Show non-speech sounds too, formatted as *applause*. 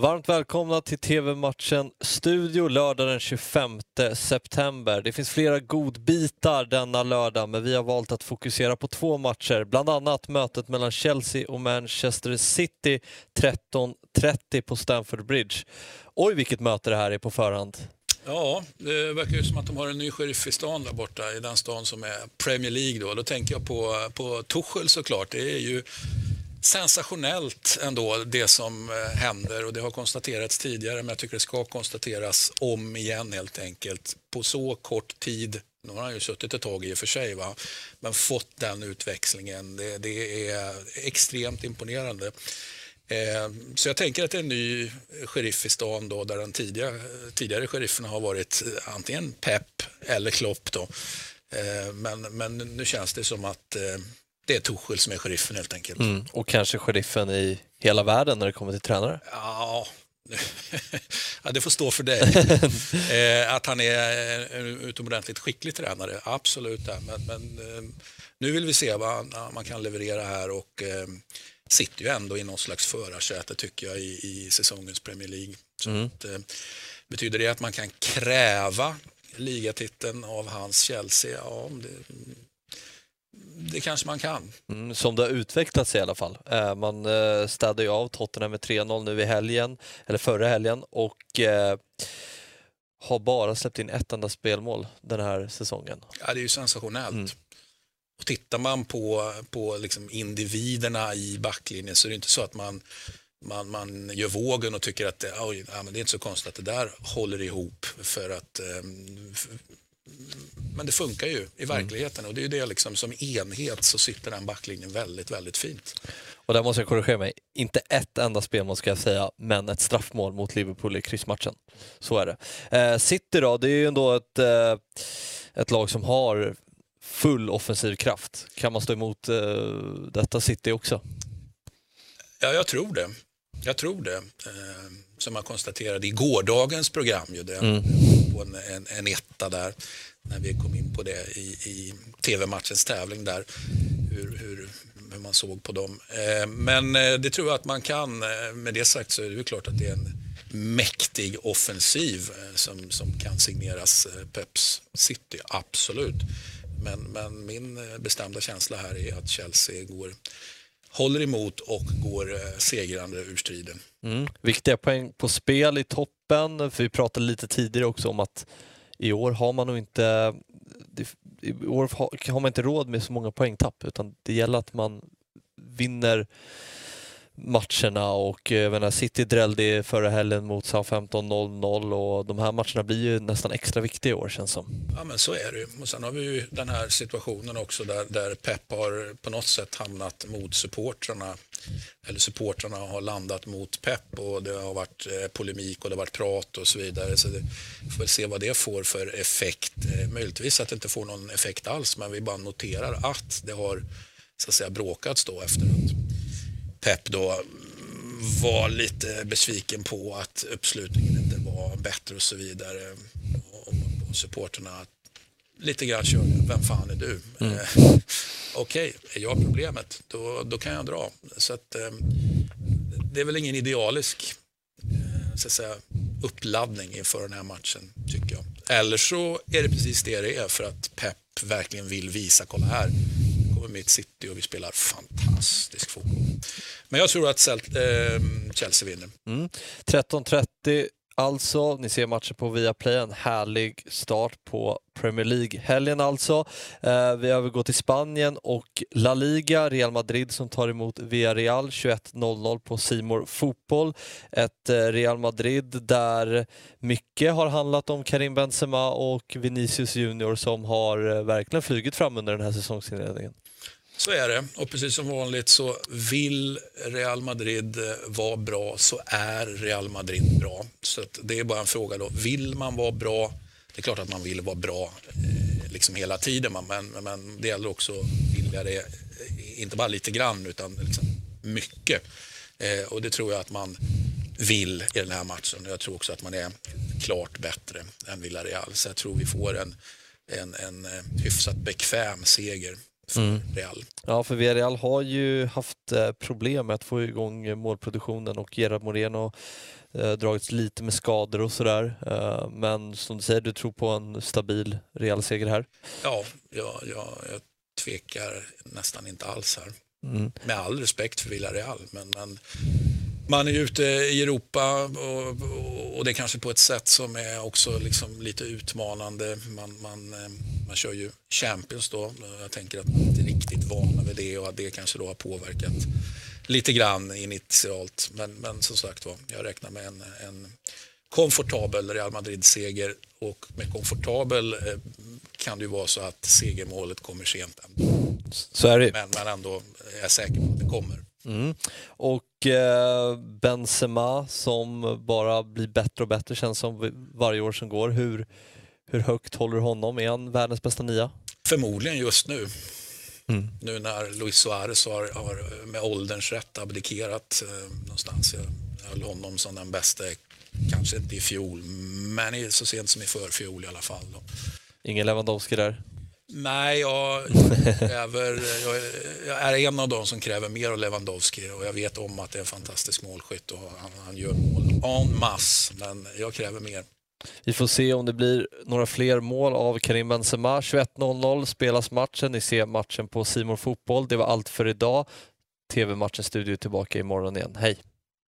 Varmt välkomna till TV-matchen Studio lördag den 25 september. Det finns flera godbitar denna lördag men vi har valt att fokusera på två matcher, bland annat mötet mellan Chelsea och Manchester City 13.30 på Stamford Bridge. Oj vilket möte det här är på förhand. Ja, det verkar ju som att de har en ny sheriff i stan där borta, i den stan som är Premier League. Då, då tänker jag på, på Tuchel såklart. Det är ju sensationellt ändå det som eh, händer och det har konstaterats tidigare men jag tycker det ska konstateras om igen helt enkelt. På så kort tid, nu har han ju suttit ett tag i och för sig, va? men fått den utväxlingen. Det, det är extremt imponerande. Eh, så jag tänker att det är en ny sheriff i stan då, där den tidigare, tidigare sherifferna har varit antingen Pep eller Klopp. Då. Eh, men, men nu känns det som att eh, det är Tuchel som är sheriffen helt enkelt. Mm, och kanske sheriffen i hela världen när det kommer till tränare? Ja, *laughs* ja det får stå för dig. *laughs* eh, att han är en utomordentligt skicklig tränare, absolut. Men, men eh, nu vill vi se vad man kan leverera här och eh, sitter ju ändå i någon slags förarsäte tycker jag i, i säsongens Premier League. Mm. att, eh, betyder det att man kan kräva ligatiteln av hans Chelsea? Ja, det, det kanske man kan. Mm, som det har utvecklats i alla fall. Eh, man eh, städade ju av Tottenham med 3-0 nu i helgen, eller förra helgen och eh, har bara släppt in ett enda spelmål den här säsongen. Ja, det är ju sensationellt. Mm. Och tittar man på, på liksom individerna i backlinjen så är det inte så att man, man, man gör vågen och tycker att ja, men det är inte så konstigt att det där håller ihop. För att men det funkar ju i verkligheten och det är ju det liksom som enhet så sitter den backlinjen väldigt, väldigt fint. Och där måste jag korrigera mig, inte ett enda spelmål ska jag säga, men ett straffmål mot Liverpool i kryssmatchen. Så är det. Eh, City då, det är ju ändå ett, eh, ett lag som har full offensiv kraft. Kan man stå emot eh, detta City också? Ja, jag tror det. Jag tror det. Eh, som man konstaterade i gårdagens program, ju, det, mm. på en, en, en etta där, när vi kom in på det i, i tv-matchens tävling där, hur, hur, hur, man såg på dem. Eh, men eh, det tror jag att man kan. Eh, med det sagt så är det klart att det är en mäktig offensiv eh, som, som kan signeras Peps City, absolut. Men, men min bestämda känsla här är att Chelsea går håller emot och går eh, segrande ur striden. Mm. Viktiga poäng på spel i toppen, för vi pratade lite tidigare också om att i år har man nog inte i år har man inte råd med så många poängtapp utan det gäller att man vinner matcherna och eh, jag menar, City drällde förra helgen mot Southampton 0-0 och de här matcherna blir ju nästan extra viktiga i år känns som. Ja men så är det ju. Och sen har vi ju den här situationen också där, där Pep har på något sätt hamnat mot supportrarna eller supportrarna har landat mot Pep och det har varit eh, polemik och det har varit prat och så vidare. Så det, får väl se vad det får för effekt. Eh, möjligtvis att det inte får någon effekt alls men vi bara noterar att det har så att säga bråkats då efteråt. Pep då var lite besviken på att uppslutningen inte var bättre och så vidare. Och, och supporterna lite grann körde, vem fan är du? Mm. Eh, Okej, okay, är jag problemet, då, då kan jag dra. Så att, eh, det är väl ingen idealisk eh, så att säga, uppladdning inför den här matchen, tycker jag. Eller så är det precis det det är för att Pep verkligen vill visa, kolla här, mitt City och vi spelar fantastisk fotboll. Men jag tror att eh, Chelsea vinner. Mm. 13.30 alltså. Ni ser matchen på Viaplay. En härlig start på Premier League-helgen alltså. Eh, vi övergår till Spanien och La Liga. Real Madrid som tar emot Villarreal 21.00 på Simor Fotboll. Ett eh, Real Madrid där mycket har handlat om Karim Benzema och Vinicius Junior som har eh, verkligen flugit fram under den här säsongsinledningen. Så är det. Och precis som vanligt så vill Real Madrid eh, vara bra så är Real Madrid bra. Så det är bara en fråga då. Vill man vara bra? Det är klart att man vill vara bra eh, liksom hela tiden, men, men det gäller också att vilja det, eh, inte bara lite grann, utan liksom mycket. Eh, och det tror jag att man vill i den här matchen. Jag tror också att man är klart bättre än Villarreal. Så jag tror vi får en, en, en eh, hyfsat bekväm seger för mm. Real. Ja, för Villarreal har ju haft eh, problem med att få igång målproduktionen och Gerard Moreno Eh, dragits lite med skador och sådär. Eh, men som du säger, du tror på en stabil Real-seger här? Ja, jag, jag, jag tvekar nästan inte alls här. Mm. Med all respekt för Villarreal, men, men man är ute i Europa och, och, det är kanske på ett sätt som är också liksom lite utmanande. Man, man, eh, man kör ju Champions då. Jag tänker att man inte är riktigt vana vid det och att det kanske då har påverkat lite grann initialt. Men, men som sagt var, jag räknar med en, en komfortabel Real Madrid-seger och med komfortabel eh, kan det ju vara så att segermålet kommer sent. Så är det Men, men ändå är jag säker på att det kommer. Mm. Och eh, Benzema som bara blir bättre och bättre känns som varje år som går. Hur, hur högt håller du honom? Är han världens bästa nia? Förmodligen just nu. Mm. Nu när Luis Suarez har, har med ålderns rätt abdikerat eh, någonstans. Jag höll honom som den bästa, kanske inte i fjol, men så sent som i förfjol i alla fall. Då. Ingen Lewandowski där? Nej, jag, *laughs* kräver, jag, jag, är en av dem som kräver mer av Lewandowski och jag vet om att det är en fantastisk målskytt och han, han gör mål en masse, men jag kräver mer. Vi får se om det blir några fler mål av Karim Benzema. 21.00 spelas matchen. Ni ser matchen på Simon Fotboll. Det var allt för idag. TV-matchen Studio tillbaka imorgon igen. Hej!